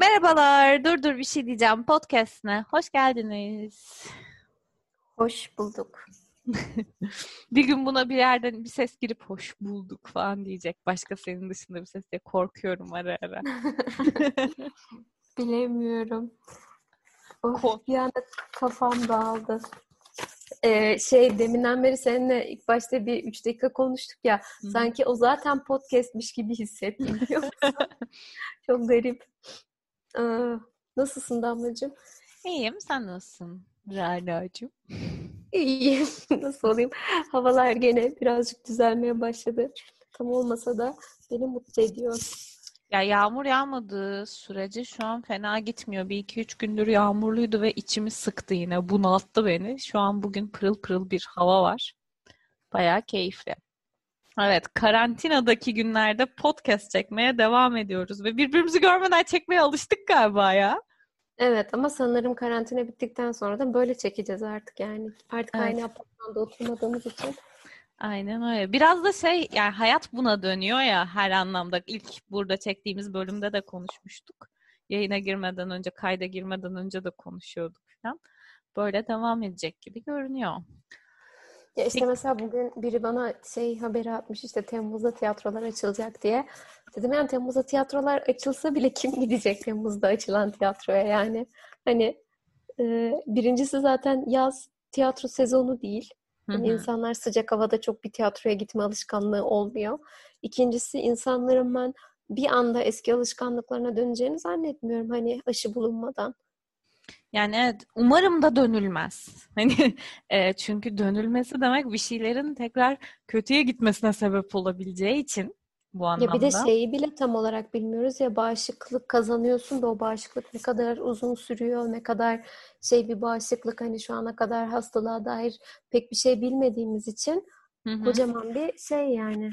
Merhabalar, dur dur bir şey diyeceğim podcast'ine. Hoş geldiniz. Hoş bulduk. bir gün buna bir yerden bir ses girip hoş bulduk falan diyecek. Başka senin dışında bir ses diye korkuyorum ara ara. Bilemiyorum. Of, bir anda kafam dağıldı. Ee, şey deminden beri seninle ilk başta bir üç dakika konuştuk ya. Hı. Sanki o zaten podcastmiş gibi hissettim? Çok garip. Ee, nasılsın Damlacığım? İyiyim. Sen nasılsın Rala'cığım? İyiyim. Nasıl olayım? Havalar gene birazcık düzelmeye başladı. Tam olmasa da beni mutlu ediyor. Ya yağmur yağmadığı sürece şu an fena gitmiyor. Bir iki üç gündür yağmurluydu ve içimi sıktı yine. Bunalttı beni. Şu an bugün pırıl pırıl bir hava var. Bayağı keyifli. Evet, karantinadaki günlerde podcast çekmeye devam ediyoruz ve birbirimizi görmeden çekmeye alıştık galiba ya. Evet ama sanırım karantina bittikten sonra da böyle çekeceğiz artık yani. Artık evet. aynı apartmanda oturmadığımız için. Aynen öyle. Biraz da şey yani hayat buna dönüyor ya her anlamda. İlk burada çektiğimiz bölümde de konuşmuştuk. Yayına girmeden önce, kayda girmeden önce de konuşuyorduk falan. Böyle devam edecek gibi görünüyor. Ya işte mesela bugün biri bana şey haberi atmış işte Temmuz'da tiyatrolar açılacak diye. Dedim yani Temmuz'da tiyatrolar açılsa bile kim gidecek Temmuz'da açılan tiyatroya yani. Hani e, birincisi zaten yaz tiyatro sezonu değil. Yani insanlar sıcak havada çok bir tiyatroya gitme alışkanlığı olmuyor. İkincisi insanların ben bir anda eski alışkanlıklarına döneceğini zannetmiyorum hani aşı bulunmadan. Yani evet umarım da dönülmez. Hani e, çünkü dönülmesi demek bir şeylerin tekrar kötüye gitmesine sebep olabileceği için bu anlamda. Ya bir de şeyi bile tam olarak bilmiyoruz ya bağışıklık kazanıyorsun da o bağışıklık ne kadar uzun sürüyor, ne kadar şey bir bağışıklık hani şu ana kadar hastalığa dair pek bir şey bilmediğimiz için hı hı. kocaman bir şey yani.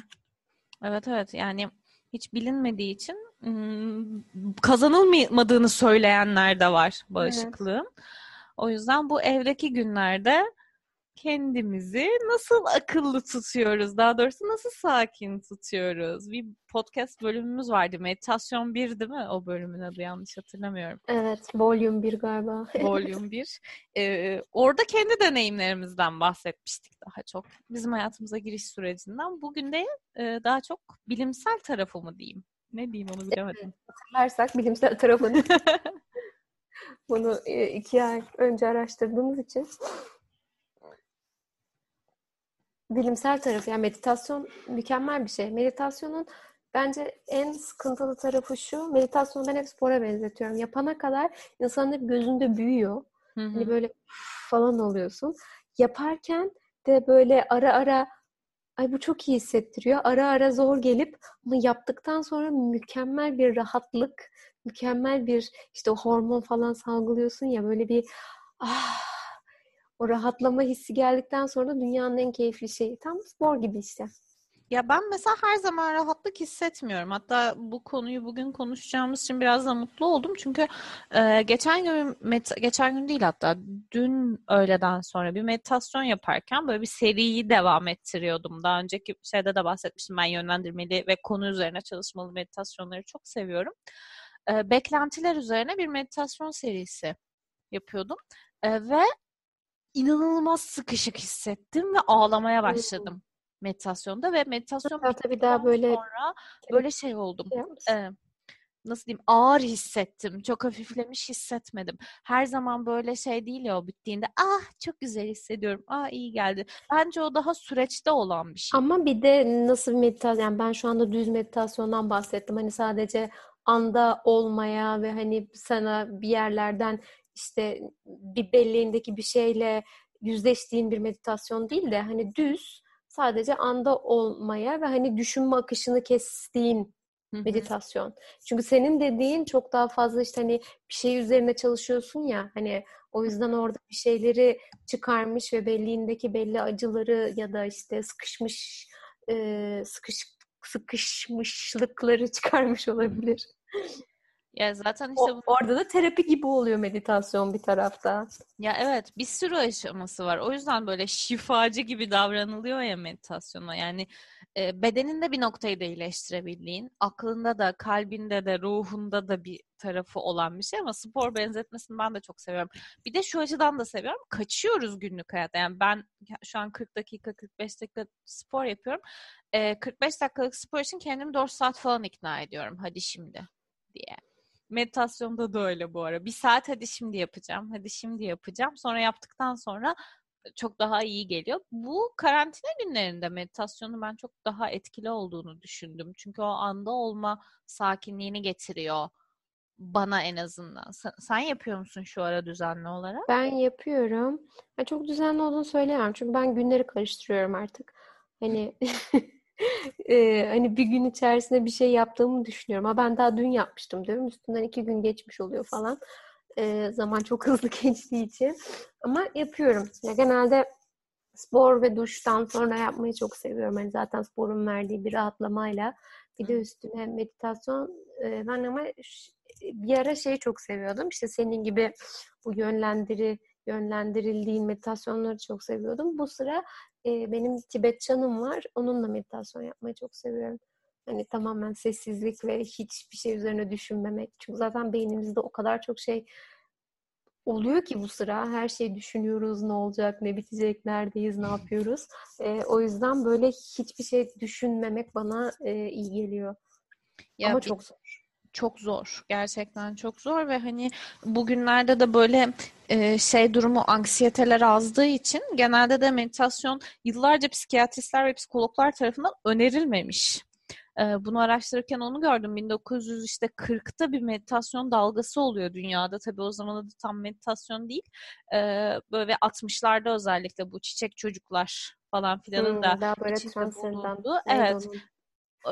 Evet evet yani hiç bilinmediği için kazanılmadığını söyleyenler de var bağışıklığın. Evet. O yüzden bu evdeki günlerde kendimizi nasıl akıllı tutuyoruz? Daha doğrusu nasıl sakin tutuyoruz? Bir podcast bölümümüz vardı. Meditasyon 1 değil mi? O bölümün adı yanlış hatırlamıyorum. Evet. Volume 1 galiba. Volume 1. Ee, orada kendi deneyimlerimizden bahsetmiştik daha çok. Bizim hayatımıza giriş sürecinden. Bugün de e, daha çok bilimsel tarafı mı diyeyim? Ne diyeyim onu bilemedim. Evet, hatırlarsak bilimsel tarafını. Bunu e, iki ay önce araştırdığımız için bilimsel tarafı yani meditasyon mükemmel bir şey. Meditasyonun bence en sıkıntılı tarafı şu. Meditasyonu ben hep spora benzetiyorum. Yapana kadar insanın hep gözünde büyüyor. Hı hı. Hani böyle falan oluyorsun. Yaparken de böyle ara ara ay bu çok iyi hissettiriyor. Ara ara zor gelip ama yaptıktan sonra mükemmel bir rahatlık, mükemmel bir işte hormon falan salgılıyorsun ya böyle bir ah o rahatlama hissi geldikten sonra dünyanın en keyifli şeyi. Tam spor gibi işte. Ya ben mesela her zaman rahatlık hissetmiyorum. Hatta bu konuyu bugün konuşacağımız için biraz da mutlu oldum. Çünkü e, geçen gün, met- geçen gün değil hatta dün öğleden sonra bir meditasyon yaparken böyle bir seriyi devam ettiriyordum. Daha önceki şeyde de bahsetmiştim. Ben yönlendirmeli ve konu üzerine çalışmalı meditasyonları çok seviyorum. E, beklentiler üzerine bir meditasyon serisi yapıyordum. E, ve inanılmaz sıkışık hissettim ve ağlamaya başladım meditasyonda ve meditasyon tabii daha böyle sonra böyle şey oldum. Ee, nasıl diyeyim ağır hissettim. Çok hafiflemiş hissetmedim. Her zaman böyle şey değil ya o bittiğinde ah çok güzel hissediyorum. Ah iyi geldi. Bence o daha süreçte olan bir şey. Ama bir de nasıl bir meditasyon yani ben şu anda düz meditasyondan bahsettim. Hani sadece anda olmaya ve hani sana bir yerlerden işte bir belleğindeki bir şeyle yüzleştiğin bir meditasyon değil de hani düz sadece anda olmaya ve hani düşünme akışını kestiğin meditasyon. Çünkü senin dediğin çok daha fazla işte hani bir şey üzerine çalışıyorsun ya hani o yüzden orada bir şeyleri çıkarmış ve belliğindeki belli acıları ya da işte sıkışmış e, sıkış sıkışmışlıkları çıkarmış olabilir. Ya zaten işte o, orada da terapi gibi oluyor meditasyon bir tarafta. Ya evet bir sürü aşaması var. O yüzden böyle şifacı gibi davranılıyor ya meditasyona. Yani e, bedeninde bir noktayı da iyileştirebildiğin, aklında da, kalbinde de, ruhunda da bir tarafı olan bir şey ama spor benzetmesini ben de çok seviyorum. Bir de şu açıdan da seviyorum. Kaçıyoruz günlük hayatta. Yani ben şu an 40 dakika, 45 dakika spor yapıyorum. E, 45 dakikalık spor için kendimi 4 saat falan ikna ediyorum. Hadi şimdi diye. Meditasyonda da öyle bu ara. Bir saat hadi şimdi yapacağım, hadi şimdi yapacağım. Sonra yaptıktan sonra çok daha iyi geliyor. Bu karantina günlerinde meditasyonu ben çok daha etkili olduğunu düşündüm. Çünkü o anda olma sakinliğini getiriyor bana en azından. Sen, sen yapıyor musun şu ara düzenli olarak? Ben yapıyorum. Ben çok düzenli olduğunu söyleyemem. Çünkü ben günleri karıştırıyorum artık. Hani e, hani bir gün içerisinde bir şey yaptığımı düşünüyorum. Ama ben daha dün yapmıştım diyorum. Üstünden iki gün geçmiş oluyor falan. E, zaman çok hızlı geçtiği için. Ama yapıyorum. Ya genelde spor ve duştan sonra yapmayı çok seviyorum. Hani zaten sporun verdiği bir rahatlamayla bir de üstüne meditasyon. E, ben ama bir ara şeyi çok seviyordum. İşte senin gibi bu yönlendiri yönlendirildiğin meditasyonları çok seviyordum. Bu sıra e, benim Tibetçanım var. Onunla meditasyon yapmayı çok seviyorum. Hani tamamen sessizlik ve hiçbir şey üzerine düşünmemek. Çünkü zaten beynimizde o kadar çok şey oluyor ki bu sıra. Her şeyi düşünüyoruz. Ne olacak, ne bitecek, neredeyiz, ne yapıyoruz. E, o yüzden böyle hiçbir şey düşünmemek bana e, iyi geliyor. Ya Ama bir, çok zor çok zor. Gerçekten çok zor ve hani bugünlerde de böyle e, şey durumu anksiyeteler azdığı için genelde de meditasyon yıllarca psikiyatristler ve psikologlar tarafından önerilmemiş. E, bunu araştırırken onu gördüm. 1900 işte 40'ta bir meditasyon dalgası oluyor dünyada. Tabii o zaman da tam meditasyon değil. E, böyle 60'larda özellikle bu çiçek çocuklar falan filanın hmm, da daha böyle bulunduğu. Evet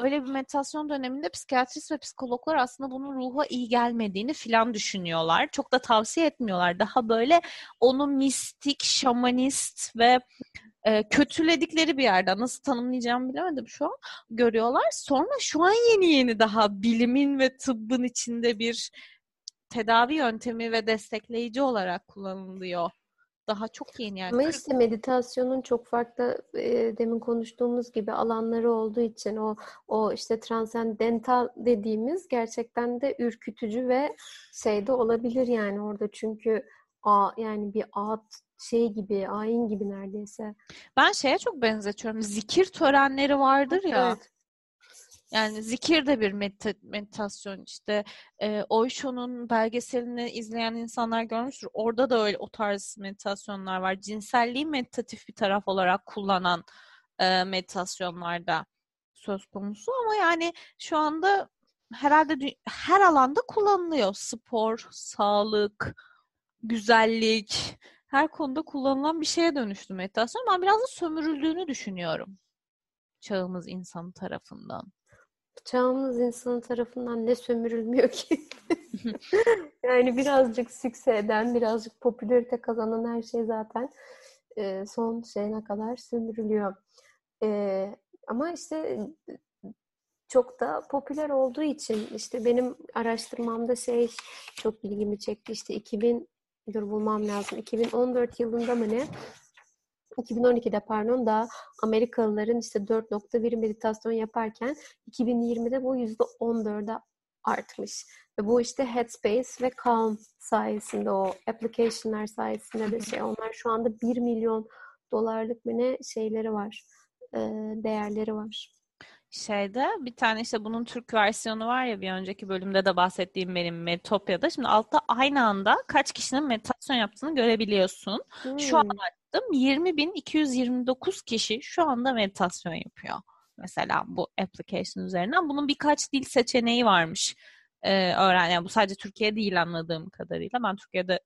öyle bir meditasyon döneminde psikiyatrist ve psikologlar aslında bunun ruha iyi gelmediğini filan düşünüyorlar. Çok da tavsiye etmiyorlar. Daha böyle onu mistik, şamanist ve e, kötüledikleri bir yerden nasıl tanımlayacağımı bilemedim şu an görüyorlar. Sonra şu an yeni yeni daha bilimin ve tıbbın içinde bir tedavi yöntemi ve destekleyici olarak kullanılıyor daha çok yeni yani. Ama işte meditasyonun çok farklı e, demin konuştuğumuz gibi alanları olduğu için o o işte transendental dediğimiz gerçekten de ürkütücü ve şey de olabilir yani orada çünkü a yani bir ağıt şey gibi, ayin gibi neredeyse. Ben şeye çok benzetiyorum. Zikir törenleri vardır ya. Evet. Yani zikir de bir medita- meditasyon işte e, Osho'nun belgeselini izleyen insanlar görmüştür. Orada da öyle o tarz meditasyonlar var. Cinselliği meditatif bir taraf olarak kullanan e, meditasyonlarda söz konusu ama yani şu anda herhalde her alanda kullanılıyor. Spor, sağlık, güzellik her konuda kullanılan bir şeye dönüştü meditasyon. Ben biraz da sömürüldüğünü düşünüyorum çağımız insanı tarafından çağımız insanı tarafından ne sömürülmüyor ki? yani birazcık sükse eden, birazcık popülarite kazanan her şey zaten e, son şeyine kadar sömürülüyor. E, ama işte çok da popüler olduğu için işte benim araştırmamda şey çok ilgimi çekti. İşte 2000 dur bulmam lazım. 2014 yılında mı ne? 2012'de pardon da Amerikalıların işte 4.1 meditasyon yaparken 2020'de bu %14'e artmış. Ve bu işte Headspace ve Calm sayesinde o application'lar sayesinde de şey onlar şu anda 1 milyon dolarlık mı ne şeyleri var. değerleri var şeyde bir tane işte bunun Türk versiyonu var ya bir önceki bölümde de bahsettiğim benim Metopya'da. Şimdi altta aynı anda kaç kişinin meditasyon yaptığını görebiliyorsun. Hmm. Şu an açtım 20.229 kişi şu anda meditasyon yapıyor. Mesela bu application üzerinden. Bunun birkaç dil seçeneği varmış. Ee, öğren yani bu sadece Türkiye değil anladığım kadarıyla. Ben Türkiye'de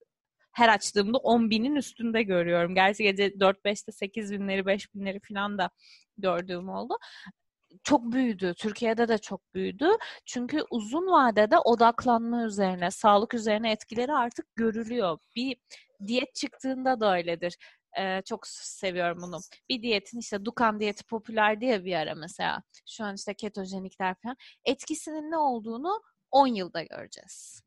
her açtığımda 10 binin üstünde görüyorum. Gerçi gece 4-5'te 8 binleri 5 binleri falan da gördüğüm oldu çok büyüdü. Türkiye'de de çok büyüdü. Çünkü uzun vadede odaklanma üzerine, sağlık üzerine etkileri artık görülüyor. Bir diyet çıktığında da öyledir. Ee, çok seviyorum bunu. Bir diyetin işte Dukan diyeti popüler diye bir ara mesela. Şu an işte ketojenikler falan. Etkisinin ne olduğunu 10 yılda göreceğiz.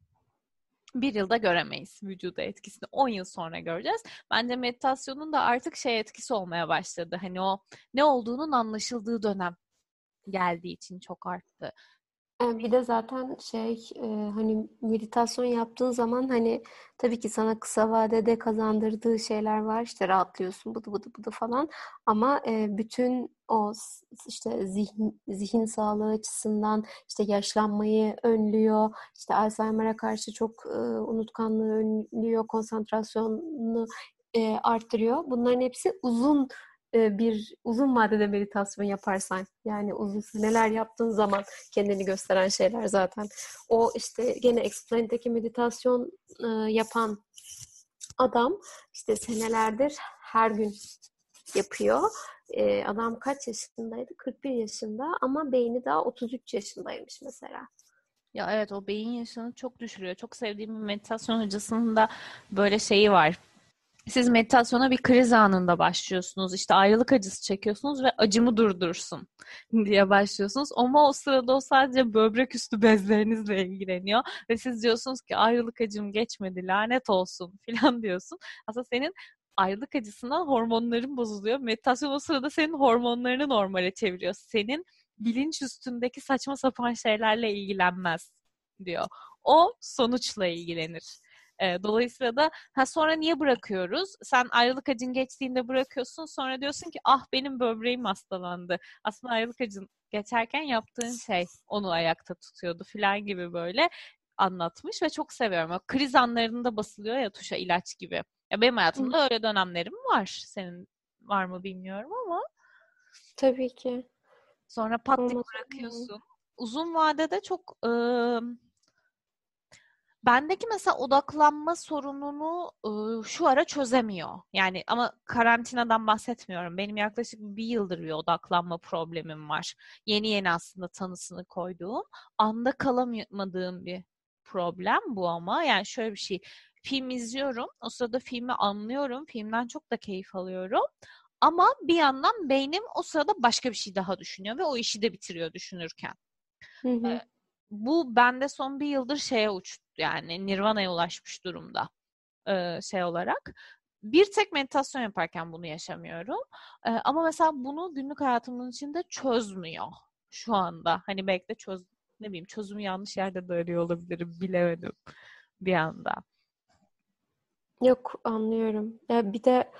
Bir yılda göremeyiz vücuda etkisini. 10 yıl sonra göreceğiz. Bence meditasyonun da artık şey etkisi olmaya başladı. Hani o ne olduğunun anlaşıldığı dönem geldiği için çok arttı. Bir de zaten şey hani meditasyon yaptığın zaman hani tabii ki sana kısa vadede kazandırdığı şeyler var. İşte rahatlıyorsun bıdı bıdı bıdı falan. Ama bütün o işte zihin, zihin sağlığı açısından işte yaşlanmayı önlüyor. İşte Alzheimer'a karşı çok unutkanlığı önlüyor konsantrasyonunu arttırıyor. Bunların hepsi uzun bir uzun vadede meditasyon yaparsan yani uzun seneler yaptığın zaman kendini gösteren şeyler zaten. O işte gene Explain'deki meditasyon yapan adam işte senelerdir her gün yapıyor. adam kaç yaşındaydı? 41 yaşında ama beyni daha 33 yaşındaymış mesela. Ya evet o beyin yaşını çok düşürüyor. Çok sevdiğim bir meditasyon hocasının da böyle şeyi var siz meditasyona bir kriz anında başlıyorsunuz. İşte ayrılık acısı çekiyorsunuz ve acımı durdursun diye başlıyorsunuz. Ama o sırada o sadece böbrek üstü bezlerinizle ilgileniyor. Ve siz diyorsunuz ki ayrılık acım geçmedi lanet olsun filan diyorsun. Aslında senin ayrılık acısından hormonların bozuluyor. Meditasyon o sırada senin hormonlarını normale çeviriyor. Senin bilinç üstündeki saçma sapan şeylerle ilgilenmez diyor. O sonuçla ilgilenir. E, dolayısıyla da ha sonra niye bırakıyoruz? Sen ayrılık acın geçtiğinde bırakıyorsun. Sonra diyorsun ki ah benim böbreğim hastalandı. Aslında ayrılık acın geçerken yaptığın şey onu ayakta tutuyordu filan gibi böyle anlatmış ve çok seviyorum. O kriz anlarında basılıyor ya tuşa ilaç gibi. Ya benim hayatımda öyle dönemlerim var. Senin var mı bilmiyorum ama. Tabii ki. Sonra pat bırakıyorsun. Uzun vadede çok ıı, Bendeki mesela odaklanma sorununu ıı, şu ara çözemiyor. Yani ama karantinadan bahsetmiyorum. Benim yaklaşık bir yıldır bir odaklanma problemim var. Yeni yeni aslında tanısını koyduğum, anda kalamadığım bir problem bu ama. Yani şöyle bir şey. Film izliyorum. O sırada filmi anlıyorum. Filmden çok da keyif alıyorum. Ama bir yandan beynim o sırada başka bir şey daha düşünüyor ve o işi de bitiriyor düşünürken. Hı hı bu bende son bir yıldır şeye uçtu yani Nirvana'ya ulaşmış durumda e, şey olarak. Bir tek meditasyon yaparken bunu yaşamıyorum. E, ama mesela bunu günlük hayatımın içinde çözmüyor şu anda. Hani belki de çöz ne bileyim çözümü yanlış yerde de arıyor olabilirim bilemedim bir anda. Yok anlıyorum. Ya bir de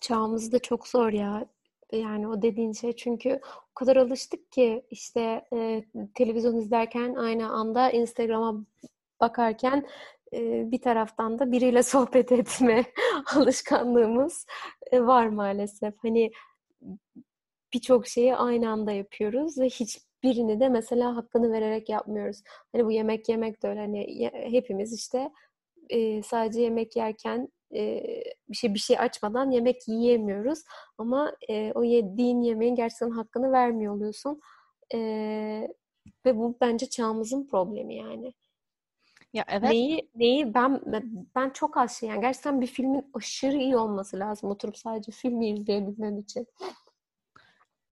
çağımızda çok zor ya. Yani o dediğin şey çünkü o kadar alıştık ki işte e, televizyon izlerken aynı anda Instagram'a bakarken e, bir taraftan da biriyle sohbet etme alışkanlığımız e, var maalesef. Hani birçok şeyi aynı anda yapıyoruz ve hiçbirini de mesela hakkını vererek yapmıyoruz. Hani bu yemek yemek de öyle. Hani hepimiz işte e, sadece yemek yerken e, bir şey bir şey açmadan yemek yiyemiyoruz. Ama e, o yediğin yemeğin gerçekten hakkını vermiyor oluyorsun. E, ve bu bence çağımızın problemi yani. Ya evet. Neyi neyi ben ben çok az şey yani gerçekten bir filmin aşırı iyi olması lazım oturup sadece filmi izleyebilmem için.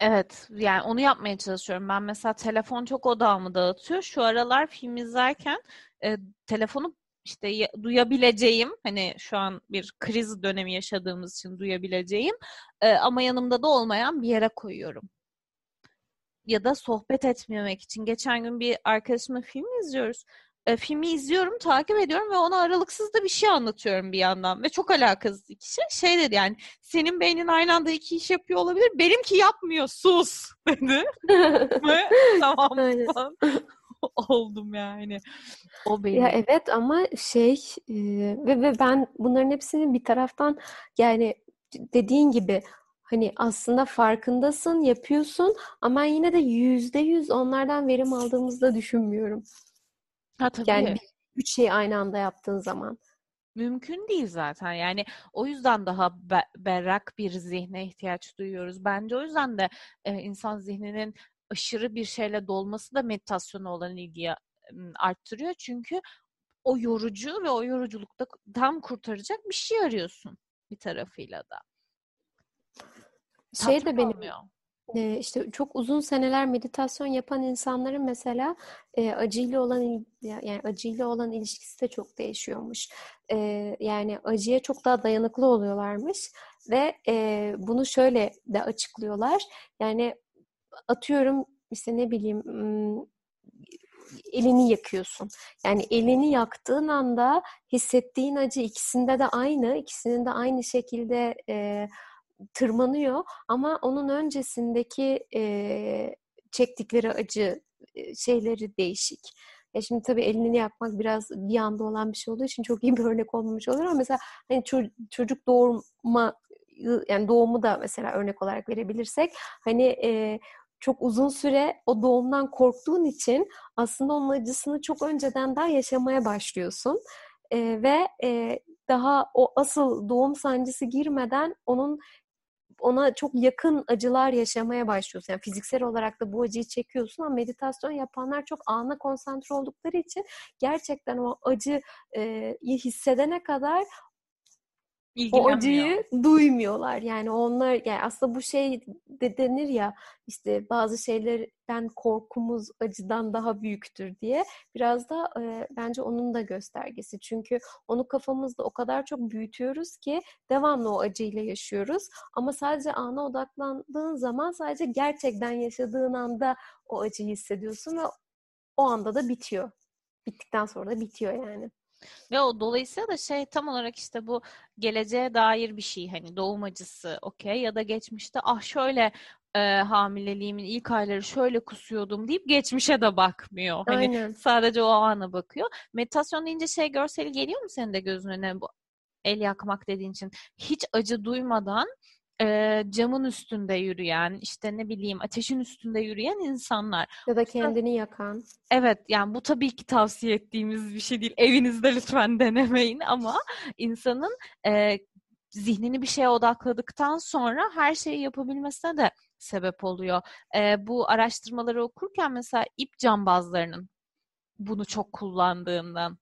Evet yani onu yapmaya çalışıyorum. Ben mesela telefon çok odağımı dağıtıyor. Şu aralar film izlerken e, telefonu işte duyabileceğim hani şu an bir kriz dönemi yaşadığımız için duyabileceğim e, ama yanımda da olmayan bir yere koyuyorum. Ya da sohbet etmemek için. Geçen gün bir arkadaşımla film izliyoruz. E, filmi izliyorum, takip ediyorum ve ona aralıksız da bir şey anlatıyorum bir yandan. Ve çok alakasız iki şey. Şey dedi yani, senin beynin aynı anda iki iş yapıyor olabilir. Benimki yapmıyor, sus dedi. ve tamam. oldum yani. O benim. Ya evet ama şey e, ve ve ben bunların hepsini bir taraftan yani dediğin gibi hani aslında farkındasın, yapıyorsun ama yine de yüzde yüz onlardan verim aldığımızda düşünmüyorum. Ha tabii. Yani üç şey aynı anda yaptığın zaman. Mümkün değil zaten. Yani o yüzden daha be- berrak bir zihne ihtiyaç duyuyoruz. Bence o yüzden de e, insan zihninin aşırı bir şeyle dolması da meditasyona olan ilgiyi arttırıyor. Çünkü o yorucu ve o yoruculukta tam kurtaracak bir şey arıyorsun bir tarafıyla da. Şey de benim olmuyor. e, işte çok uzun seneler meditasyon yapan insanların mesela e, acıyla olan yani acıyla olan ilişkisi de çok değişiyormuş. E, yani acıya çok daha dayanıklı oluyorlarmış ve e, bunu şöyle de açıklıyorlar. Yani atıyorum işte ne bileyim elini yakıyorsun. Yani elini yaktığın anda hissettiğin acı ikisinde de aynı, ikisinin de aynı şekilde e, tırmanıyor ama onun öncesindeki e, çektikleri acı e, şeyleri değişik. Ya şimdi tabii elini yakmak biraz bir anda olan bir şey olduğu için çok iyi bir örnek olmamış olur ama mesela hani çocuk doğurma yani doğumu da mesela örnek olarak verebilirsek hani e, çok uzun süre o doğumdan korktuğun için aslında onun acısını çok önceden daha yaşamaya başlıyorsun. E, ve e, daha o asıl doğum sancısı girmeden onun ona çok yakın acılar yaşamaya başlıyorsun. Yani fiziksel olarak da bu acıyı çekiyorsun ama meditasyon yapanlar çok ana konsantre oldukları için gerçekten o acıyı hissedene kadar o acıyı duymuyorlar. Yani onlar yani aslında bu şey de denir ya işte bazı şeylerden korkumuz acıdan daha büyüktür diye. Biraz da e, bence onun da göstergesi. Çünkü onu kafamızda o kadar çok büyütüyoruz ki devamlı o acıyla yaşıyoruz. Ama sadece ana odaklandığın zaman sadece gerçekten yaşadığın anda o acıyı hissediyorsun ve o anda da bitiyor. Bittikten sonra da bitiyor yani. Ve o dolayısıyla da şey tam olarak işte bu geleceğe dair bir şey hani doğum acısı okey ya da geçmişte ah şöyle e, hamileliğimin ilk ayları şöyle kusuyordum deyip geçmişe de bakmıyor. Hani Aynen. sadece o ana bakıyor. Meditasyon deyince şey görseli geliyor mu senin de gözün önüne bu el yakmak dediğin için hiç acı duymadan e, camın üstünde yürüyen, işte ne bileyim ateşin üstünde yürüyen insanlar. Ya da kendini yakan. Evet yani bu tabii ki tavsiye ettiğimiz bir şey değil. Evinizde lütfen denemeyin ama insanın e, zihnini bir şeye odakladıktan sonra her şeyi yapabilmesine de sebep oluyor. E, bu araştırmaları okurken mesela ip cambazlarının bunu çok kullandığından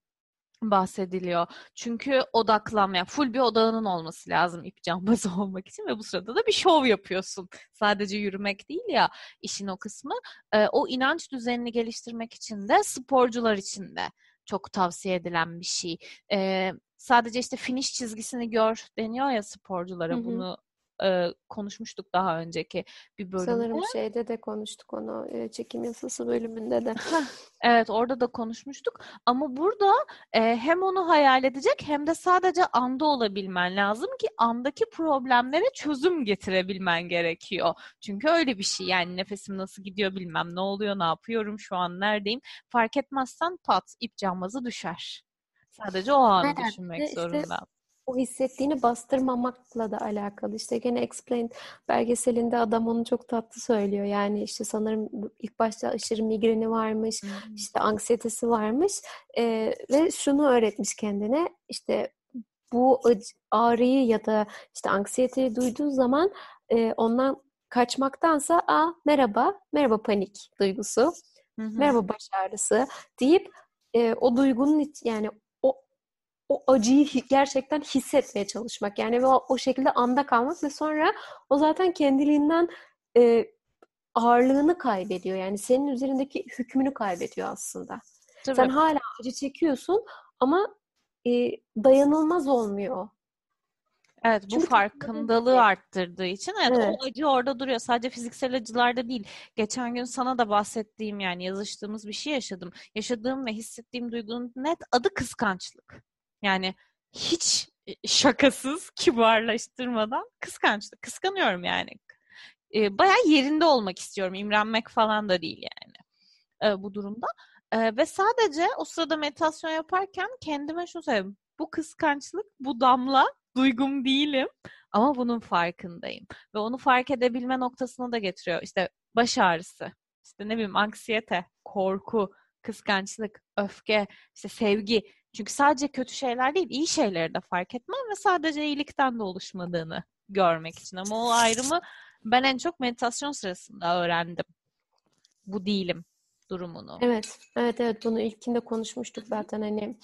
bahsediliyor. Çünkü odaklanmaya, full bir odağının olması lazım ip cambazı olmak için ve bu sırada da bir şov yapıyorsun. Sadece yürümek değil ya işin o kısmı. Ee, o inanç düzenini geliştirmek için de sporcular için de çok tavsiye edilen bir şey. Ee, sadece işte finish çizgisini gör deniyor ya sporculara. Hı hı. Bunu e, konuşmuştuk daha önceki bir bölümde. Sanırım şeyde de konuştuk onu e, çekim yasası bölümünde de. evet orada da konuşmuştuk ama burada e, hem onu hayal edecek hem de sadece anda olabilmen lazım ki andaki problemlere çözüm getirebilmen gerekiyor. Çünkü öyle bir şey yani nefesim nasıl gidiyor bilmem ne oluyor ne yapıyorum şu an neredeyim fark etmezsen pat ip cambazı düşer. Sadece o anı evet, düşünmek işte, zorunda o hissettiğini bastırmamakla da alakalı. İşte gene Explained belgeselinde adam onu çok tatlı söylüyor. Yani işte sanırım ilk başta aşırı migreni varmış, hmm. işte anksiyetesi varmış ee, ve şunu öğretmiş kendine. İşte bu ağrıyı ya da işte anksiyeteyi duyduğun zaman e, ondan kaçmaktansa a merhaba, merhaba panik duygusu, hı hı. merhaba baş ağrısı deyip e, o duygunun yani o acıyı gerçekten hissetmeye çalışmak. Yani o, o şekilde anda kalmak ve sonra o zaten kendiliğinden e, ağırlığını kaybediyor. Yani senin üzerindeki hükmünü kaybediyor aslında. Tabii. Sen hala acı çekiyorsun ama e, dayanılmaz olmuyor. Evet bu Çünkü farkındalığı arttırdığı için evet, evet o acı orada duruyor. Sadece fiziksel acılarda değil. Geçen gün sana da bahsettiğim yani yazıştığımız bir şey yaşadım. Yaşadığım ve hissettiğim duygunun net adı kıskançlık. Yani hiç e, şakasız, kibarlaştırmadan kıskançlık. Kıskanıyorum yani. E, bayağı yerinde olmak istiyorum. İmrenmek falan da değil yani e, bu durumda. E, ve sadece o sırada meditasyon yaparken kendime şunu söylüyorum. Bu kıskançlık, bu damla duygum değilim ama bunun farkındayım. Ve onu fark edebilme noktasına da getiriyor. İşte baş ağrısı, işte ne bileyim anksiyete, korku, kıskançlık, öfke, işte sevgi çünkü sadece kötü şeyler değil, iyi şeyleri de fark etmem ve sadece iyilikten de oluşmadığını görmek için. Ama o ayrımı ben en çok meditasyon sırasında öğrendim. Bu değilim durumunu. Evet, evet, evet. Bunu ilkinde konuşmuştuk zaten. Hani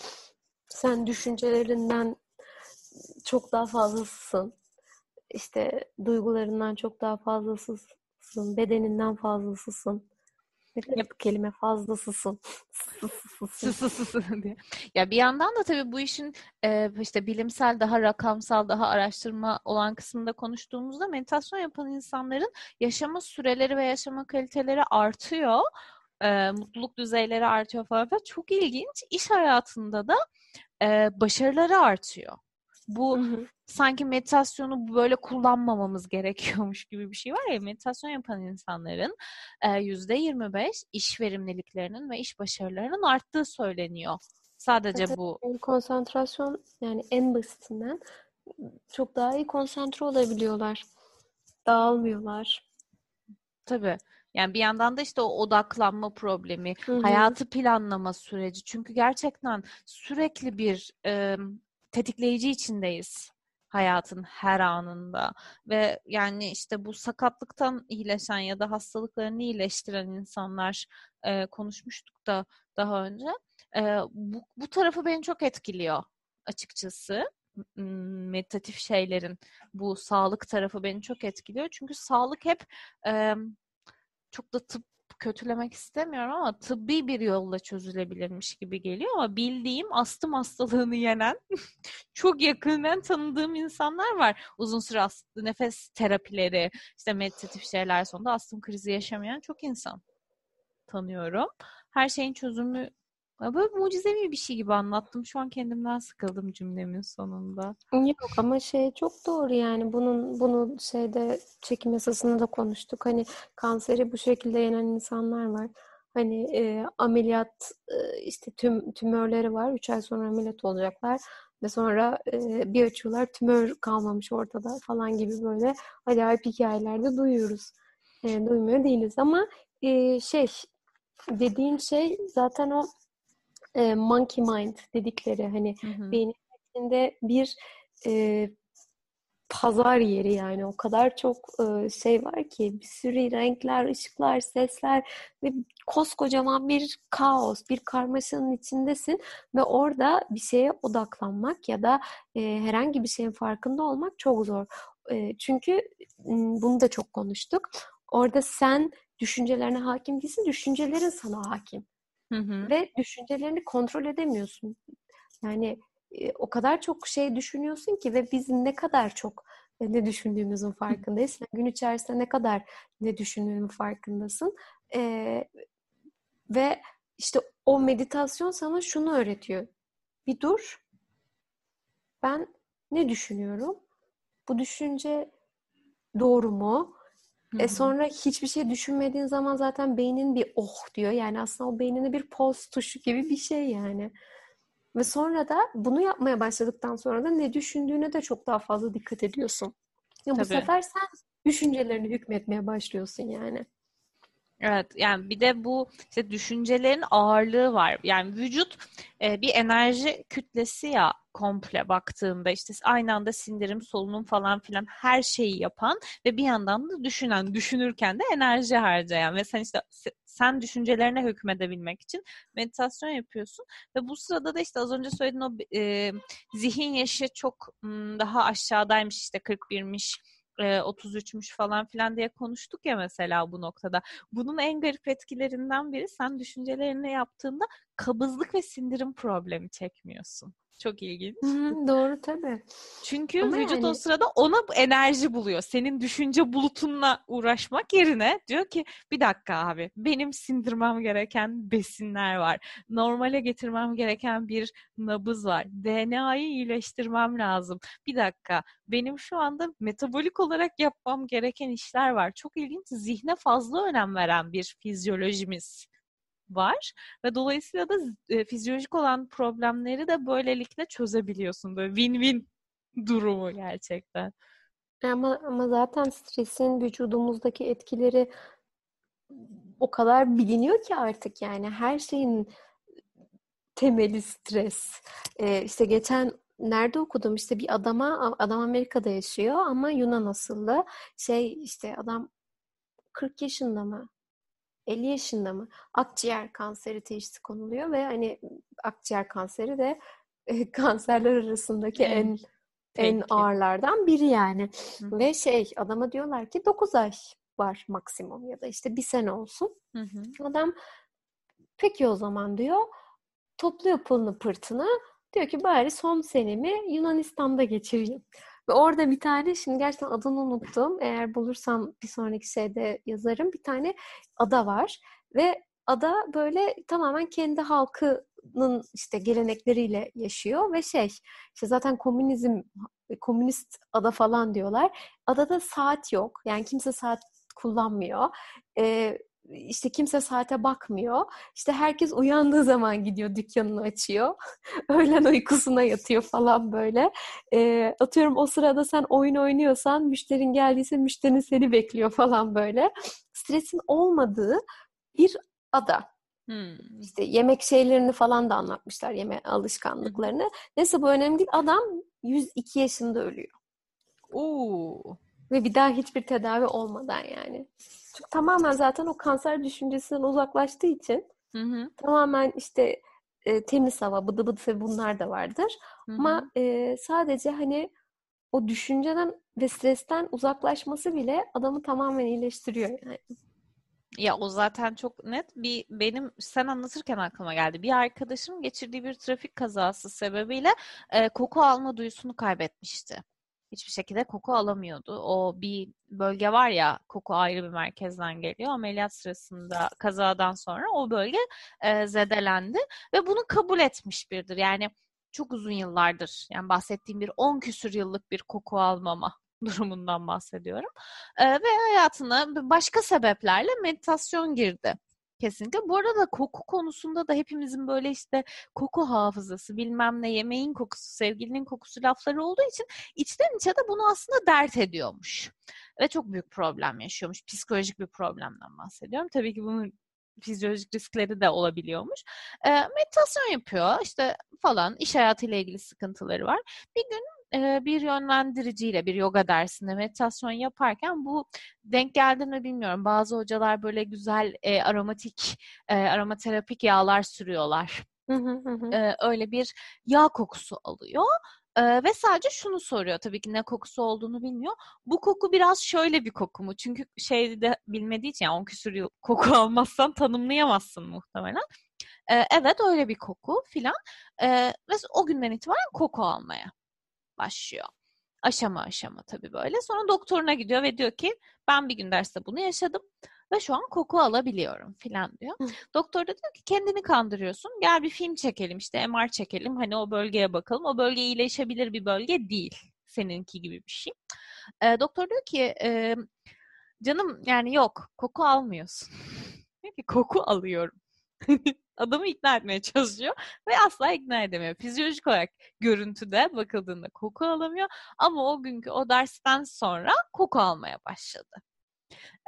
sen düşüncelerinden çok daha fazlasısın. İşte duygularından çok daha fazlasısın. Bedeninden fazlasısın. Bu kelime fazlasısın. diye. Ya bir yandan da tabii bu işin e, işte bilimsel daha rakamsal daha araştırma olan kısmında konuştuğumuzda meditasyon yapan insanların yaşama süreleri ve yaşama kaliteleri artıyor. E, mutluluk düzeyleri artıyor falan. Çok ilginç. İş hayatında da e, başarıları artıyor. Bu sanki meditasyonu böyle kullanmamamız gerekiyormuş gibi bir şey var ya meditasyon yapan insanların yüzde 25 iş verimliliklerinin ve iş başarılarının arttığı söyleniyor. Sadece Zaten bu. Konsantrasyon yani en basitinden çok daha iyi konsantre olabiliyorlar. Dağılmıyorlar. Tabii. Yani bir yandan da işte o odaklanma problemi, Hı-hı. hayatı planlama süreci. Çünkü gerçekten sürekli bir e, tetikleyici içindeyiz hayatın her anında. Ve yani işte bu sakatlıktan iyileşen ya da hastalıklarını iyileştiren insanlar e, konuşmuştuk da daha önce. E, bu, bu tarafı beni çok etkiliyor açıkçası. Meditatif şeylerin bu sağlık tarafı beni çok etkiliyor. Çünkü sağlık hep e, çok da tıp kötülemek istemiyorum ama tıbbi bir yolla çözülebilirmiş gibi geliyor ama bildiğim astım hastalığını yenen çok yakından tanıdığım insanlar var. Uzun süre astım, nefes terapileri, işte meditatif şeyler sonunda astım krizi yaşamayan çok insan tanıyorum. Her şeyin çözümü Böyle mucizevi bir şey gibi anlattım. Şu an kendimden sıkıldım cümlemin sonunda. Yok ama şey çok doğru yani bunun bunu şeyde çekim yasasında da konuştuk. Hani kanseri bu şekilde yenen insanlar var. Hani e, ameliyat e, işte tüm tümörleri var. Üç ay sonra ameliyat olacaklar ve sonra e, bir açıyorlar tümör kalmamış ortada falan gibi böyle acayip hikayelerde duyuyoruz. E, duymuyor değiliz ama e, şey dediğin şey zaten o e, monkey mind dedikleri hani hı hı. beynin içinde bir e, pazar yeri yani o kadar çok e, şey var ki bir sürü renkler, ışıklar, sesler ve koskocaman bir kaos, bir karmaşanın içindesin ve orada bir şeye odaklanmak ya da e, herhangi bir şeyin farkında olmak çok zor. E, çünkü bunu da çok konuştuk. Orada sen düşüncelerine hakim değilsin, düşüncelerin sana hakim. Hı hı. Ve düşüncelerini kontrol edemiyorsun. Yani e, o kadar çok şey düşünüyorsun ki ve biz ne kadar çok e, ne düşündüğümüzün farkındayız. Gün içerisinde ne kadar ne düşündüğünün farkındasın. E, ve işte o meditasyon sana şunu öğretiyor. Bir dur. Ben ne düşünüyorum? Bu düşünce doğru mu? Hı-hı. E sonra hiçbir şey düşünmediğin zaman zaten beynin bir oh diyor. Yani aslında o beynine bir pause tuşu gibi bir şey yani. Ve sonra da bunu yapmaya başladıktan sonra da ne düşündüğüne de çok daha fazla dikkat ediyorsun. Ya bu sefer sen düşüncelerini hükmetmeye başlıyorsun yani. Evet yani bir de bu işte düşüncelerin ağırlığı var. Yani vücut e, bir enerji kütlesi ya komple baktığında işte aynı anda sindirim, solunum falan filan her şeyi yapan ve bir yandan da düşünen, düşünürken de enerji harcayan ve sen işte sen düşüncelerine hükmedebilmek için meditasyon yapıyorsun ve bu sırada da işte az önce söylediğin o e, zihin yaşı çok m, daha aşağıdaymış işte 41'miş 33'müş falan filan diye konuştuk ya mesela bu noktada. Bunun en garip etkilerinden biri sen düşüncelerine yaptığında kabızlık ve sindirim problemi çekmiyorsun. Çok ilginç. Hı, doğru tabii. Çünkü Ama vücut yani... o sırada ona enerji buluyor. Senin düşünce bulutunla uğraşmak yerine diyor ki bir dakika abi benim sindirmem gereken besinler var. Normale getirmem gereken bir nabız var. DNA'yı iyileştirmem lazım. Bir dakika benim şu anda metabolik olarak yapmam gereken işler var. Çok ilginç. Zihne fazla önem veren bir fizyolojimiz var ve dolayısıyla da e, fizyolojik olan problemleri de böylelikle çözebiliyorsun. Böyle win-win durumu gerçekten. Ama ama zaten stresin vücudumuzdaki etkileri o kadar biliniyor ki artık yani her şeyin temeli stres. Ee, işte geçen nerede okudum işte bir adama adam Amerika'da yaşıyor ama Yunan asıllı şey işte adam 40 yaşında mı 50 yaşında mı akciğer kanseri teşhisi konuluyor ve hani akciğer kanseri de e, kanserler arasındaki evet. en en ağırlardan biri yani. Hı. Ve şey adama diyorlar ki 9 ay var maksimum ya da işte bir sene olsun. Hı hı. Adam peki o zaman diyor topluyor pılını pırtını diyor ki bari son senemi Yunanistan'da geçireyim. Ve orada bir tane şimdi gerçekten adını unuttum. Eğer bulursam bir sonraki şeyde yazarım. Bir tane ada var ve ada böyle tamamen kendi halkının işte gelenekleriyle yaşıyor ve şey işte zaten komünizm komünist ada falan diyorlar. Adada saat yok. Yani kimse saat kullanmıyor. Ee, işte kimse saate bakmıyor. İşte herkes uyandığı zaman gidiyor dükkanını açıyor. Öğlen uykusuna yatıyor falan böyle. E, atıyorum o sırada sen oyun oynuyorsan müşterin geldiyse müşterin seni bekliyor falan böyle. Stresin olmadığı bir ada. Hmm. İşte yemek şeylerini falan da anlatmışlar, yeme alışkanlıklarını. Neyse bu önemli değil. Adam 102 yaşında ölüyor. Oo. Ve bir daha hiçbir tedavi olmadan yani. Çünkü tamamen zaten o kanser düşüncesinden uzaklaştığı için hı hı. tamamen işte e, temiz hava, bıdı bıdı ve bunlar da vardır. Hı hı. Ama e, sadece hani o düşünceden ve stresten uzaklaşması bile adamı tamamen iyileştiriyor yani. Ya o zaten çok net bir benim sen anlatırken aklıma geldi. Bir arkadaşım geçirdiği bir trafik kazası sebebiyle e, koku alma duyusunu kaybetmişti hiçbir şekilde koku alamıyordu. O bir bölge var ya koku ayrı bir merkezden geliyor. Ameliyat sırasında kazadan sonra o bölge e, zedelendi ve bunu kabul etmiş biridir. Yani çok uzun yıllardır yani bahsettiğim bir 10 küsür yıllık bir koku almama durumundan bahsediyorum. E, ve hayatına başka sebeplerle meditasyon girdi. Kesinlikle. Bu arada koku konusunda da hepimizin böyle işte koku hafızası, bilmem ne, yemeğin kokusu, sevgilinin kokusu lafları olduğu için içten içe de bunu aslında dert ediyormuş. Ve çok büyük problem yaşıyormuş. Psikolojik bir problemden bahsediyorum. Tabii ki bunun fizyolojik riskleri de olabiliyormuş. E, meditasyon yapıyor işte falan iş hayatıyla ilgili sıkıntıları var. Bir gün e, bir yönlendiriciyle bir yoga dersinde meditasyon yaparken bu denk geldi mi bilmiyorum. Bazı hocalar böyle güzel e, aromatik, e, aromaterapik yağlar sürüyorlar. Hı hı E, öyle bir yağ kokusu alıyor. Ee, ve sadece şunu soruyor tabii ki ne kokusu olduğunu bilmiyor. Bu koku biraz şöyle bir koku mu? Çünkü şeyde bilmediği için yani 10 küsur yıl koku almazsan tanımlayamazsın muhtemelen. Ee, evet öyle bir koku filan. Ee, ve o günden itibaren koku almaya başlıyor. Aşama aşama tabii böyle. Sonra doktoruna gidiyor ve diyor ki ben bir gün derste bunu yaşadım ve şu an koku alabiliyorum filan diyor. Doktor da diyor ki kendini kandırıyorsun. Gel bir film çekelim işte MR çekelim. Hani o bölgeye bakalım. O bölge iyileşebilir bir bölge değil. Seninki gibi bir şey. E, doktor diyor ki e, canım yani yok koku almıyorsun. Diyor ki koku alıyorum. adamı ikna etmeye çalışıyor ve asla ikna edemiyor. Fizyolojik olarak görüntüde bakıldığında koku alamıyor ama o günkü o dersten sonra koku almaya başladı.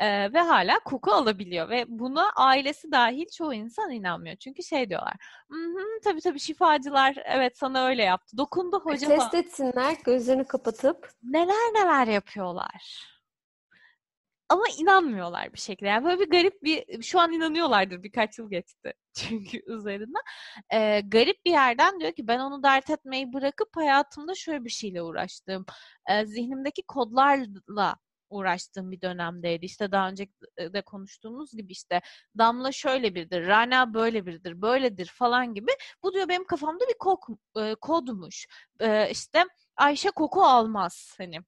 Ee, ve hala koku alabiliyor ve buna ailesi dahil çoğu insan inanmıyor. Çünkü şey diyorlar, tabii tabii şifacılar evet sana öyle yaptı. Dokundu hoca Test etsinler gözlerini kapatıp. Neler neler yapıyorlar ama inanmıyorlar bir şekilde. Yani böyle bir garip bir, şu an inanıyorlardır birkaç yıl geçti çünkü üzerinden. Ee, garip bir yerden diyor ki ben onu dert etmeyi bırakıp hayatımda şöyle bir şeyle uğraştım. Ee, zihnimdeki kodlarla uğraştığım bir dönemdeydi. İşte daha önce de konuştuğumuz gibi işte Damla şöyle biridir, Rana böyle biridir, böyledir falan gibi. Bu diyor benim kafamda bir kok, e, kodmuş. E, işte Ayşe koku almaz hani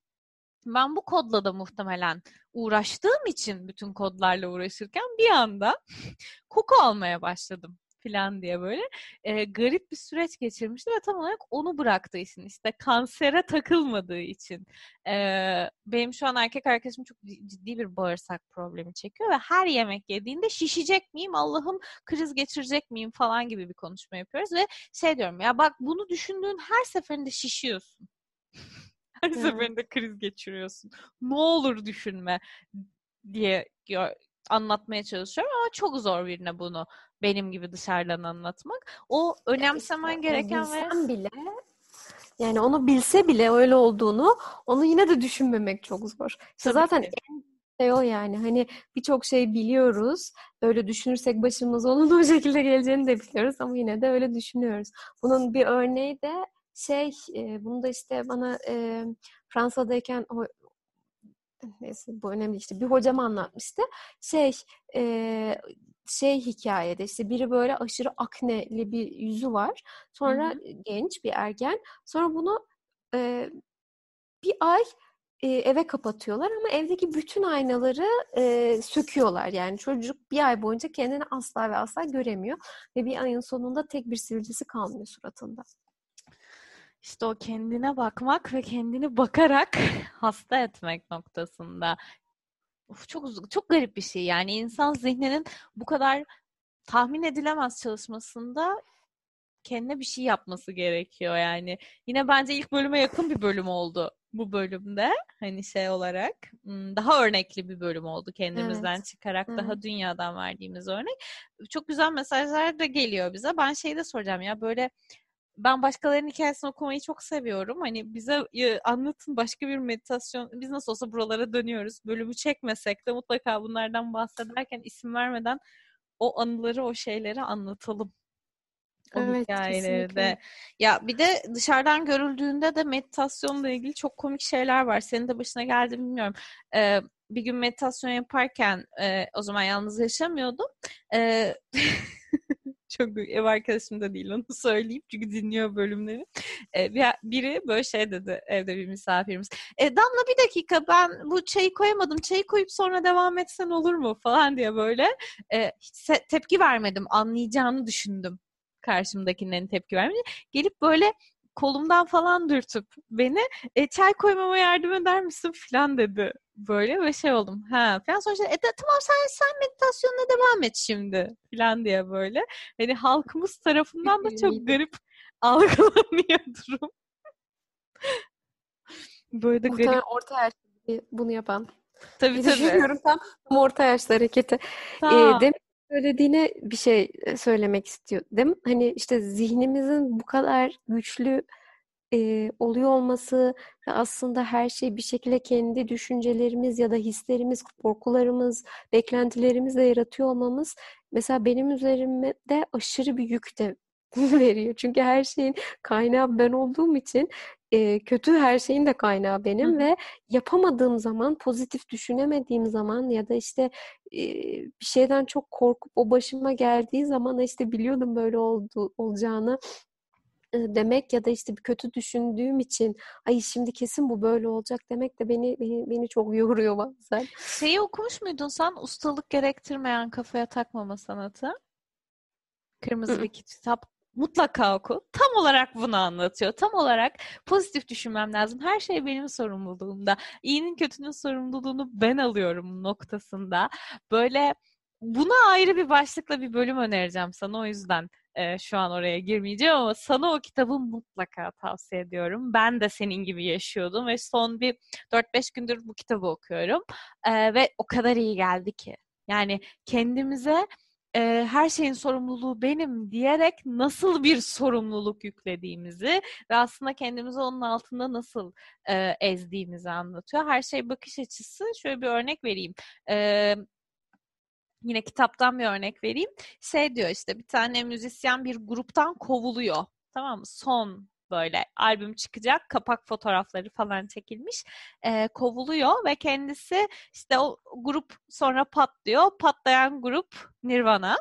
ben bu kodla da muhtemelen uğraştığım için bütün kodlarla uğraşırken bir anda koku almaya başladım falan diye böyle. E, garip bir süreç geçirmişti ve tam olarak onu bıraktığı için işte kansere takılmadığı için e, benim şu an erkek arkadaşım çok ciddi bir bağırsak problemi çekiyor ve her yemek yediğinde şişecek miyim Allah'ım kriz geçirecek miyim falan gibi bir konuşma yapıyoruz ve şey diyorum ya bak bunu düşündüğün her seferinde şişiyorsun her hmm. seferinde kriz geçiriyorsun. Ne olur düşünme diye anlatmaya çalışıyorum ama çok zor birine bunu benim gibi dışarıdan anlatmak. O önemsemen işte, gereken ve... bile yani onu bilse bile öyle olduğunu onu yine de düşünmemek çok zor. İşte Tabii zaten ki. en şey o yani hani birçok şey biliyoruz. Öyle düşünürsek başımız onun o şekilde geleceğini de biliyoruz ama yine de öyle düşünüyoruz. Bunun bir örneği de şey e, bunu da işte bana e, Fransa'dayken o neyse bu önemli işte bir hocam anlatmıştı. Şey e, şey hikayede işte biri böyle aşırı akneli bir yüzü var. Sonra hı hı. genç bir ergen. Sonra bunu e, bir ay e, eve kapatıyorlar ama evdeki bütün aynaları e, söküyorlar. Yani çocuk bir ay boyunca kendini asla ve asla göremiyor ve bir ayın sonunda tek bir sivilcesi kalmıyor suratında. İşte o kendine bakmak ve kendini bakarak hasta etmek noktasında. Of, çok çok garip bir şey. Yani insan zihninin bu kadar tahmin edilemez çalışmasında kendine bir şey yapması gerekiyor yani. Yine bence ilk bölüme yakın bir bölüm oldu bu bölümde. Hani şey olarak daha örnekli bir bölüm oldu kendimizden evet. çıkarak evet. daha dünyadan verdiğimiz örnek. Çok güzel mesajlar da geliyor bize. Ben şeyi de soracağım ya böyle ben başkalarının hikayesini okumayı çok seviyorum. Hani bize anlatın başka bir meditasyon. Biz nasıl olsa buralara dönüyoruz. Bölümü çekmesek de mutlaka bunlardan bahsederken isim vermeden o anıları, o şeyleri anlatalım. O evet, hikayeleri de. Ya bir de dışarıdan görüldüğünde de meditasyonla ilgili çok komik şeyler var. Senin de başına geldi bilmiyorum. Ee, bir gün meditasyon yaparken e, o zaman yalnız yaşamıyordum. E, çok ev arkadaşım da değil onu söyleyeyim çünkü dinliyor bölümleri. E, bir, biri böyle şey dedi evde bir misafirimiz. E, Damla bir dakika ben bu çayı koyamadım. Çayı koyup sonra devam etsen olur mu falan diye böyle. E, hiç tepki vermedim. Anlayacağını düşündüm karşımdakilerin tepki vermedi. Gelip böyle kolumdan falan dürtüp beni e, çay koymama yardım eder misin falan dedi. Böyle ve şey oldum. Ha falan sonra işte, e, tamam sen sen meditasyonuna devam et şimdi falan diye böyle. Hani halkımız tarafından da çok garip algılanıyor durum. böyle de Muhtemelen garip. orta yaş bunu yapan. Tabii tabii. Düşünüyorum tam, tam orta yaşlı hareketi. Ee, demek söylediğine bir şey söylemek istiyorum. Hani işte zihnimizin bu kadar güçlü e, oluyor olması ve aslında her şey bir şekilde kendi düşüncelerimiz ya da hislerimiz, korkularımız, beklentilerimizle yaratıyor olmamız mesela benim üzerimde aşırı bir yük de veriyor. Çünkü her şeyin kaynağı ben olduğum için e, kötü her şeyin de kaynağı benim Hı. ve yapamadığım zaman, pozitif düşünemediğim zaman ya da işte e, bir şeyden çok korkup o başıma geldiği zaman işte biliyordum böyle oldu, olacağını demek ya da işte bir kötü düşündüğüm için ay şimdi kesin bu böyle olacak demek de beni beni beni çok yoruyor bazen. Şeyi okumuş muydun sen ustalık gerektirmeyen kafaya takmama sanatı? Kırmızı bir kitap mutlaka oku. Tam olarak bunu anlatıyor. Tam olarak pozitif düşünmem lazım. Her şey benim sorumluluğumda. İyinin kötünün sorumluluğunu ben alıyorum noktasında. Böyle buna ayrı bir başlıkla bir bölüm önereceğim sana o yüzden e, şu an oraya girmeyeceğim ama sana o kitabı mutlaka tavsiye ediyorum. Ben de senin gibi yaşıyordum ve son bir 4-5 gündür bu kitabı okuyorum e, ve o kadar iyi geldi ki. Yani kendimize e, her şeyin sorumluluğu benim diyerek nasıl bir sorumluluk yüklediğimizi ve aslında kendimizi onun altında nasıl e, ezdiğimizi anlatıyor. Her şey bakış açısı. Şöyle bir örnek vereyim. E, yine kitaptan bir örnek vereyim. Şey diyor işte bir tane müzisyen bir gruptan kovuluyor. Tamam mı? Son böyle albüm çıkacak. Kapak fotoğrafları falan çekilmiş. E, kovuluyor ve kendisi işte o grup sonra patlıyor. Patlayan grup Nirvana.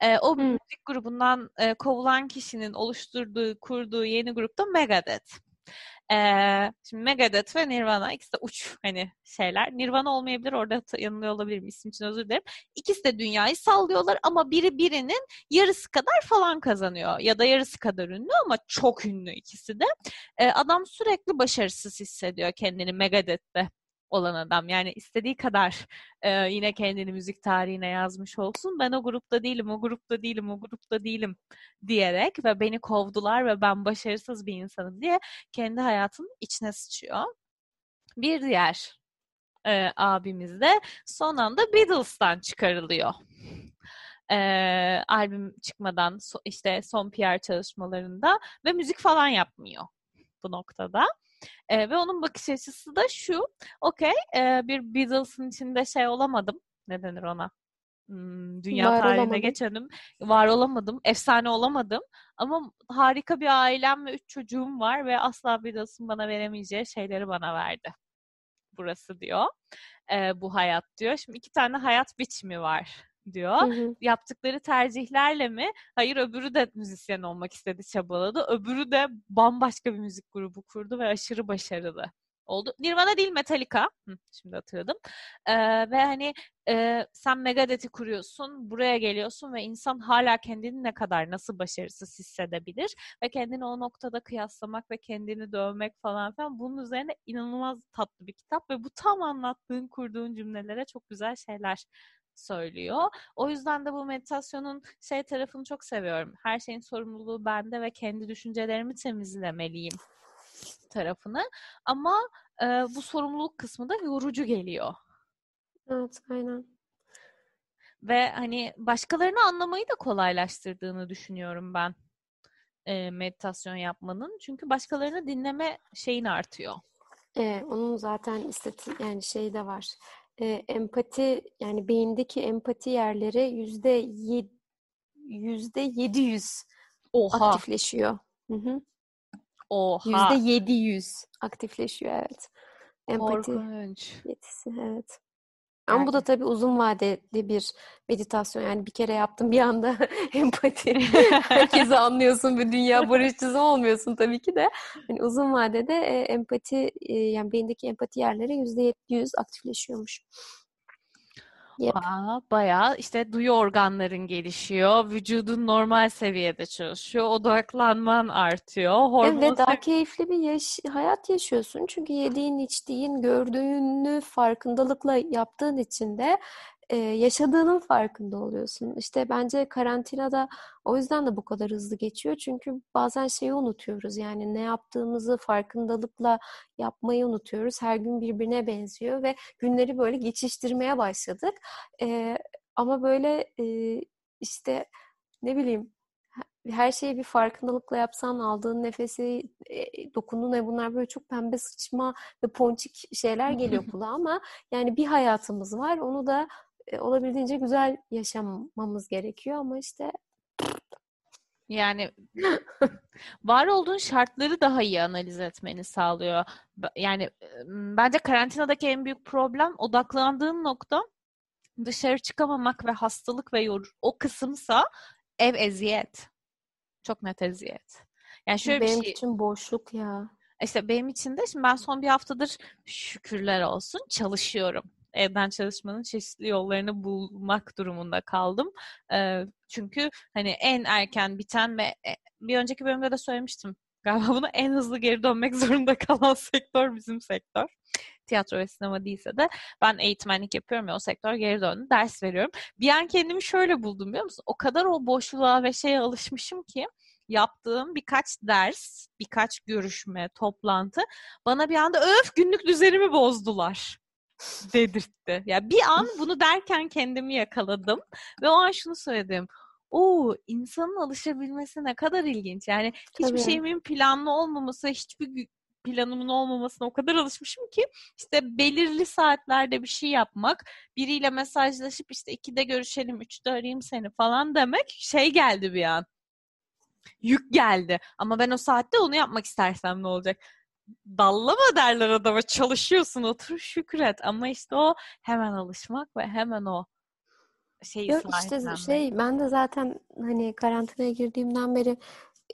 E, o hmm. müzik grubundan e, kovulan kişinin oluşturduğu, kurduğu yeni grupta Megadeth. Ee, şimdi Megadeth ve Nirvana ikisi de uç hani şeyler. Nirvana olmayabilir orada yanılıyor olabilirim isim için özür dilerim. İkisi de dünyayı sallıyorlar ama biri birinin yarısı kadar falan kazanıyor. Ya da yarısı kadar ünlü ama çok ünlü ikisi de. Ee, adam sürekli başarısız hissediyor kendini Megadeth'te olan adam. Yani istediği kadar e, yine kendini müzik tarihine yazmış olsun. Ben o grupta değilim, o grupta değilim, o grupta değilim diyerek ve beni kovdular ve ben başarısız bir insanım diye kendi hayatının içine sıçıyor. Bir diğer e, abimiz de son anda Beatles'tan çıkarılıyor. E, albüm çıkmadan so, işte son PR çalışmalarında ve müzik falan yapmıyor bu noktada. E, ve onun bakış açısı da şu. Okey e, bir Beatles'ın içinde şey olamadım. Ne denir ona? Hmm, dünya var tarihine olamadım. geçenim. Var olamadım. Efsane olamadım. Ama harika bir ailem ve üç çocuğum var ve asla Beatles'ın bana veremeyeceği şeyleri bana verdi. burası diyor. E, bu hayat diyor. Şimdi iki tane hayat biçimi var diyor. Hı hı. Yaptıkları tercihlerle mi? Hayır öbürü de müzisyen olmak istedi, çabaladı. Öbürü de bambaşka bir müzik grubu kurdu ve aşırı başarılı oldu. Nirvana değil Metallica. Hı, şimdi hatırladım. Ee, ve hani e, sen Megadeth'i kuruyorsun, buraya geliyorsun ve insan hala kendini ne kadar nasıl başarısız hissedebilir ve kendini o noktada kıyaslamak ve kendini dövmek falan filan bunun üzerine inanılmaz tatlı bir kitap ve bu tam anlattığın, kurduğun cümlelere çok güzel şeyler söylüyor. O yüzden de bu meditasyonun şey tarafını çok seviyorum. Her şeyin sorumluluğu bende ve kendi düşüncelerimi temizlemeliyim tarafını. Ama e, bu sorumluluk kısmı da yorucu geliyor. Evet, aynen. Ve hani başkalarını anlamayı da kolaylaştırdığını düşünüyorum ben e, meditasyon yapmanın. Çünkü başkalarını dinleme şeyin artıyor. E, onun zaten istati yani şey de var. E, empati yani beyindeki empati yerleri yüzde yüzde yedi yüz aktifleşiyor. Hı hı. Oha. Yüzde yedi yüz aktifleşiyor evet. Empati Korkunç. yetisi evet. Ama bu da tabii uzun vadeli bir meditasyon. Yani bir kere yaptım bir anda empati. Herkesi anlıyorsun bir dünya barışçısı olmuyorsun tabii ki de. Yani uzun vadede e, empati e, yani beyindeki empati yerleri yüzde yüz aktifleşiyormuş. Yep. Aa, bayağı işte duyu organların gelişiyor, vücudun normal seviyede çalışıyor, odaklanman artıyor. Hormon evet, daha keyifli bir yaş hayat yaşıyorsun. Çünkü yediğin, içtiğin, gördüğünü farkındalıkla yaptığın için de e, yaşadığının farkında oluyorsun. İşte bence karantinada o yüzden de bu kadar hızlı geçiyor. Çünkü bazen şeyi unutuyoruz. Yani ne yaptığımızı farkındalıkla yapmayı unutuyoruz. Her gün birbirine benziyor ve günleri böyle geçiştirmeye başladık. E, ama böyle e, işte ne bileyim her şeyi bir farkındalıkla yapsan aldığın nefesi, e, dokunduğun ne bunlar böyle çok pembe sıçma ve ponçik şeyler geliyor kulağa ama yani bir hayatımız var. Onu da e, olabildiğince güzel yaşamamız gerekiyor ama işte yani var olduğun şartları daha iyi analiz etmeni sağlıyor. Yani bence karantinadaki en büyük problem odaklandığın nokta dışarı çıkamamak ve hastalık ve yor o kısımsa ev eziyet. Çok net eziyet. Yani şöyle benim bir şey. için boşluk ya. İşte benim için de şimdi ben son bir haftadır şükürler olsun çalışıyorum evden çalışmanın çeşitli yollarını bulmak durumunda kaldım. Çünkü hani en erken biten ve e, bir önceki bölümde de söylemiştim. Galiba bunu en hızlı geri dönmek zorunda kalan sektör bizim sektör. Tiyatro ve sinema değilse de ben eğitmenlik yapıyorum ya o sektör geri döndü. Ders veriyorum. Bir an kendimi şöyle buldum biliyor musun? O kadar o boşluğa ve şeye alışmışım ki yaptığım birkaç ders, birkaç görüşme, toplantı bana bir anda öf günlük düzenimi bozdular dedirtti. Ya yani bir an bunu derken kendimi yakaladım ve o an şunu söyledim. Oo, insanın alışabilmesi ne kadar ilginç. Yani hiçbir Tabii. şeyimin planlı olmaması, hiçbir planımın olmamasına o kadar alışmışım ki işte belirli saatlerde bir şey yapmak, biriyle mesajlaşıp işte ikide görüşelim, üçte arayayım seni falan demek şey geldi bir an. Yük geldi. Ama ben o saatte onu yapmak istersem ne olacak? Dallama derler adama. Çalışıyorsun otur şükret. Ama işte o hemen alışmak ve hemen o şeyi Yok işte şey ben de zaten hani karantinaya girdiğimden beri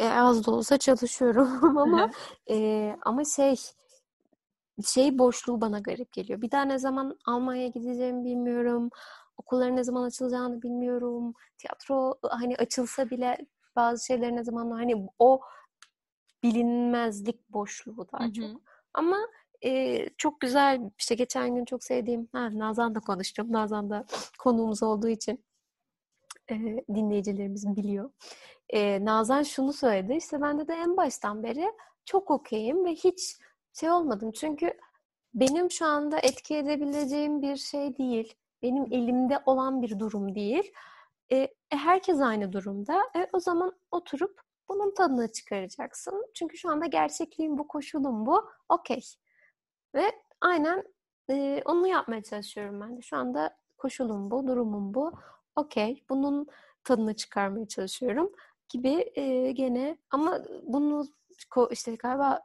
e, az da olsa çalışıyorum ama e, ama şey şey boşluğu bana garip geliyor. Bir daha ne zaman Almanya'ya gideceğimi bilmiyorum. Okulların ne zaman açılacağını bilmiyorum. Tiyatro hani açılsa bile bazı şeyler ne zaman hani o bilinmezlik boşluğu daha Hı-hı. çok. Ama e, çok güzel işte geçen gün çok sevdiğim ha, Nazan da konuştum. Nazan da konuğumuz olduğu için e, dinleyicilerimiz biliyor. E, Nazan şunu söyledi işte bende de en baştan beri çok okeyim ve hiç şey olmadım. Çünkü benim şu anda etki edebileceğim bir şey değil. Benim elimde olan bir durum değil. E, herkes aynı durumda. E, o zaman oturup bunun tadını çıkaracaksın. Çünkü şu anda gerçekliğim bu, koşulum bu. Okey. Ve aynen e, onu yapmaya çalışıyorum ben de. Şu anda koşulum bu, durumum bu. Okey. Bunun tadını çıkarmaya çalışıyorum gibi e, gene ama bunu işte galiba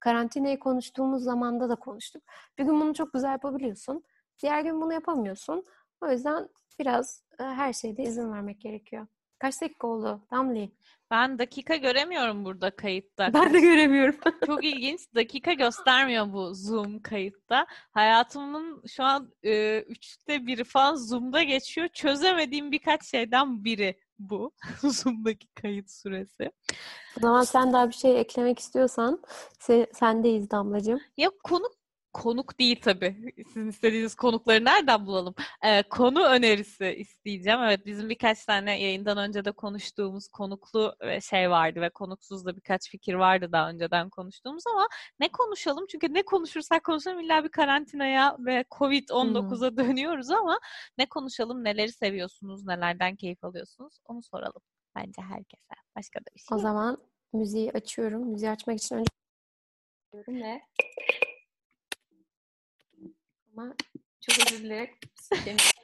karantinayı konuştuğumuz zamanda da konuştuk. Bir gün bunu çok güzel yapabiliyorsun. Diğer gün bunu yapamıyorsun. O yüzden biraz e, her şeyde izin vermek gerekiyor. Kaç dakika oldu Damli? Ben dakika göremiyorum burada kayıtta. Ben de göremiyorum. Çok ilginç. Dakika göstermiyor bu Zoom kayıtta. Hayatımın şu an e, üçte biri falan Zoom'da geçiyor. Çözemediğim birkaç şeyden biri bu. Zoom'daki kayıt süresi. O zaman sen daha bir şey eklemek istiyorsan se- sendeyiz Damlacığım. Ya konuk konuk değil tabii. Sizin istediğiniz konukları nereden bulalım? Ee, konu önerisi isteyeceğim. Evet bizim birkaç tane yayından önce de konuştuğumuz konuklu e, şey vardı ve konuksuz da birkaç fikir vardı daha önceden konuştuğumuz ama ne konuşalım? Çünkü ne konuşursak konuşalım illa bir karantinaya ve Covid-19'a dönüyoruz ama ne konuşalım? Neleri seviyorsunuz? Nelerden keyif alıyorsunuz? Onu soralım bence herkese. Başka da bir şey. O zaman müziği açıyorum. Müziği açmak için önce diyorum ve ama çok özür dileyerek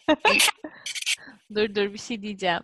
Dur dur bir şey diyeceğim.